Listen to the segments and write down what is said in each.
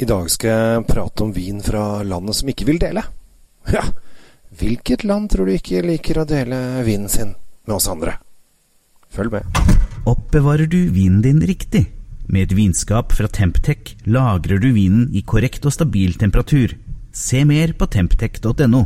I dag skal jeg prate om vin fra landet som ikke vil dele. Ja, hvilket land tror du ikke liker å dele vinen sin med oss andre? Følg med. Oppbevarer du vinen din riktig? Med et vinskap fra Temptec lagrer du vinen i korrekt og stabil temperatur. Se mer på temptec.no.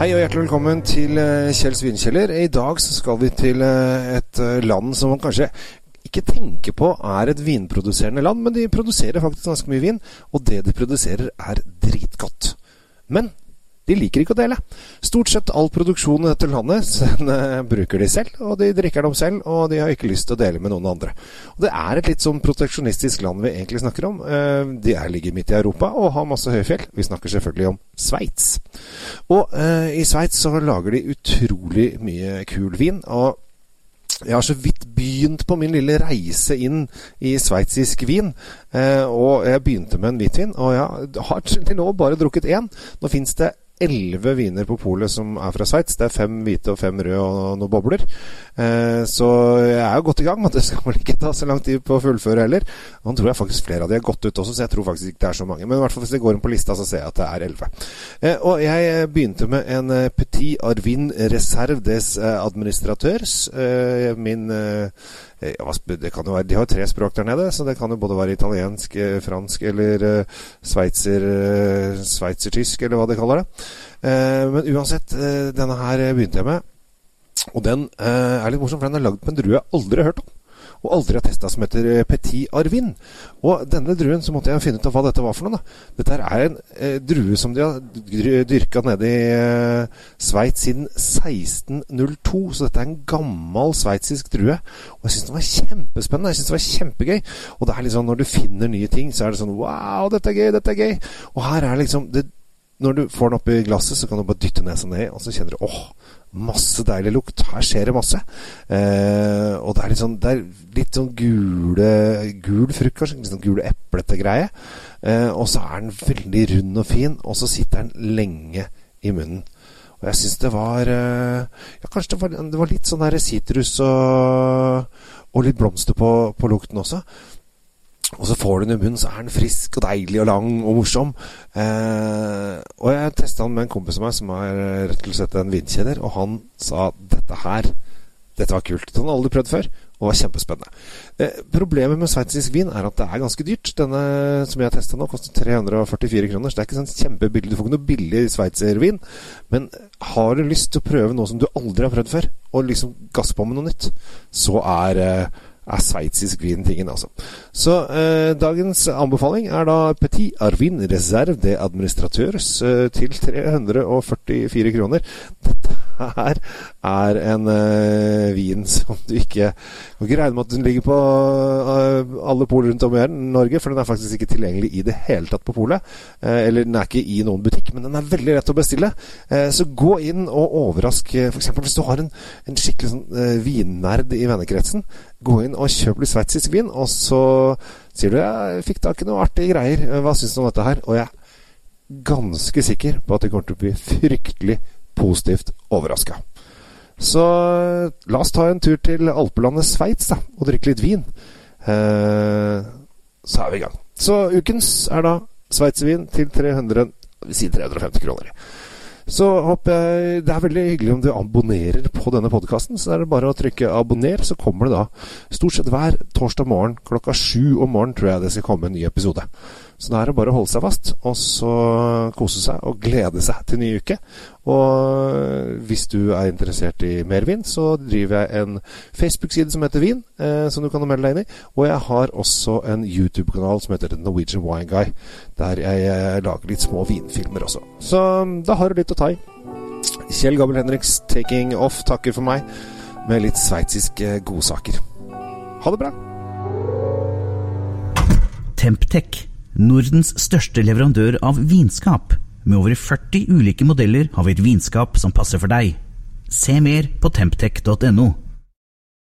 Hei og hjertelig velkommen til Kjell Svinkjeller. vinkjeller. I dag så skal vi til eh, et eh, land som man kanskje ikke tenker på er et vinproduserende land, men de produserer faktisk ganske mye vin, og det de produserer er dritgodt. Men de liker ikke å dele. Stort sett all produksjon i dette landet den, uh, bruker de selv, og de drikker dem selv, og de har ikke lyst til å dele med noen andre. Og Det er et litt sånn proteksjonistisk land vi egentlig snakker om. Uh, de er, ligger midt i Europa og har masse høyfjell. Vi snakker selvfølgelig om Sveits. Og uh, i Sveits så lager de utrolig mye kul vin. og jeg har så vidt begynt på min lille reise inn i sveitsisk vin. Eh, og jeg begynte med en hvitvin, og jeg har til nå bare drukket én. Nå fins det elleve viner på polet som er fra Sveits. Det er fem hvite og fem røde og noen bobler. Eh, så jeg er jo godt i gang, men det skal vel ikke ta så lang tid på å fullføre heller. Nå tror jeg faktisk flere av de har gått ut også, så jeg tror faktisk ikke det er så mange. Men i hvert fall hvis jeg går inn på lista, så ser jeg at det er elleve. Eh, og jeg begynte med en eh, Petit Arvin Reservdes administratørs. eh, Administrateurs. Eh, min det kan jo være, De har tre språk der nede, så det kan jo både være italiensk, fransk eller sveitser, sveitsertysk, eller hva de kaller det. Men uansett, denne her begynte jeg med. Og den er litt morsom, for den er lagd på en drue jeg aldri har hørt om og aldri har testa, som heter eh, Petit Arvin. Og denne druen så måtte jeg finne ut av hva dette var for noe. da. Dette er en eh, drue som de har dyrka nede i eh, Sveits siden 1602. Så dette er en gammel sveitsisk drue. Og jeg syns den var kjempespennende. Jeg synes det var kjempegøy. Og det er liksom når du finner nye ting, så er det sånn Wow, dette er gøy, dette er gøy. Og her er liksom det, Når du får den oppi glasset, så kan du bare dytte nesa ned, og så kjenner du åh, Masse deilig lukt. Her skjer det masse. Eh, og det er litt sånn, er litt sånn gule gul frukt, kanskje. Litt sånn gule eplete greie. Eh, og så er den veldig rund og fin, og så sitter den lenge i munnen. Og jeg syns det var eh, Ja, kanskje det var, det var litt sånn sitrus og, og litt blomster på, på lukten også. Og så får du den i munnen, så er den frisk og deilig og lang og morsom. Eh, og jeg testa den med en kompis av meg som er rett og slett en vinkjeder, og han sa dette her dette var kult. Det hadde aldri prøvd før, og var kjempespennende. Eh, problemet med sveitsisk vin er at det er ganske dyrt. Denne som jeg testa nå, koster 344 kroner, så det er ikke sånn kjempebillig. Du får ikke noe billig sveitservin. Men har du lyst til å prøve noe som du aldri har prøvd før, og liksom gasse på med noe nytt, så er eh, er sveitsisk vin tingen, altså. Så eh, dagens anbefaling er da Petit Arvin Reserve de Administrateurs eh, til 344 kroner. Dette her er en uh, vin som du ikke Kan ikke regne med at den ligger på uh, alle poler rundt om i Norge, for den er faktisk ikke tilgjengelig i det hele tatt på polet. Uh, eller den er ikke i noen butikk, men den er veldig lett å bestille. så gå inn og overrask f.eks. hvis du har en, en skikkelig sånn vinnerd i vennekretsen. Gå inn og kjøp litt sveitsisk vin, og så sier du 'jeg fikk tak i noe artige greier', hva syns du om dette her? Og jeg er ganske sikker på at det kommer til å bli fryktelig positivt overraska. Så la oss ta en tur til alpelandet Sveits og drikke litt vin. Eh, så er vi i gang. Så ukens er da sveitservin til 300, si 350 kroner. Så håper jeg Det er veldig hyggelig om du abonnerer på denne podkasten. Så er det bare å trykke 'abonner', så kommer det da stort sett hver torsdag morgen klokka sju om morgenen tror jeg det skal komme en ny episode. Så da er det bare å holde seg fast, og så kose seg og glede seg til ny uke. Og hvis du er interessert i mer vin, så driver jeg en Facebook-side som heter Vin, eh, som du kan melde deg inn i. Og jeg har også en YouTube-kanal som heter The Norwegian Wine Guy, der jeg eh, lager litt små vinfilmer også. Så da har du litt å ta i. Kjell Gabel Henriks taking off takker for meg med litt sveitsiske godsaker. Ha det bra! Temptec Nordens største leverandør av vinskap. Med over 40 ulike modeller har vi et vinskap som passer for deg. Se mer på temptec.no.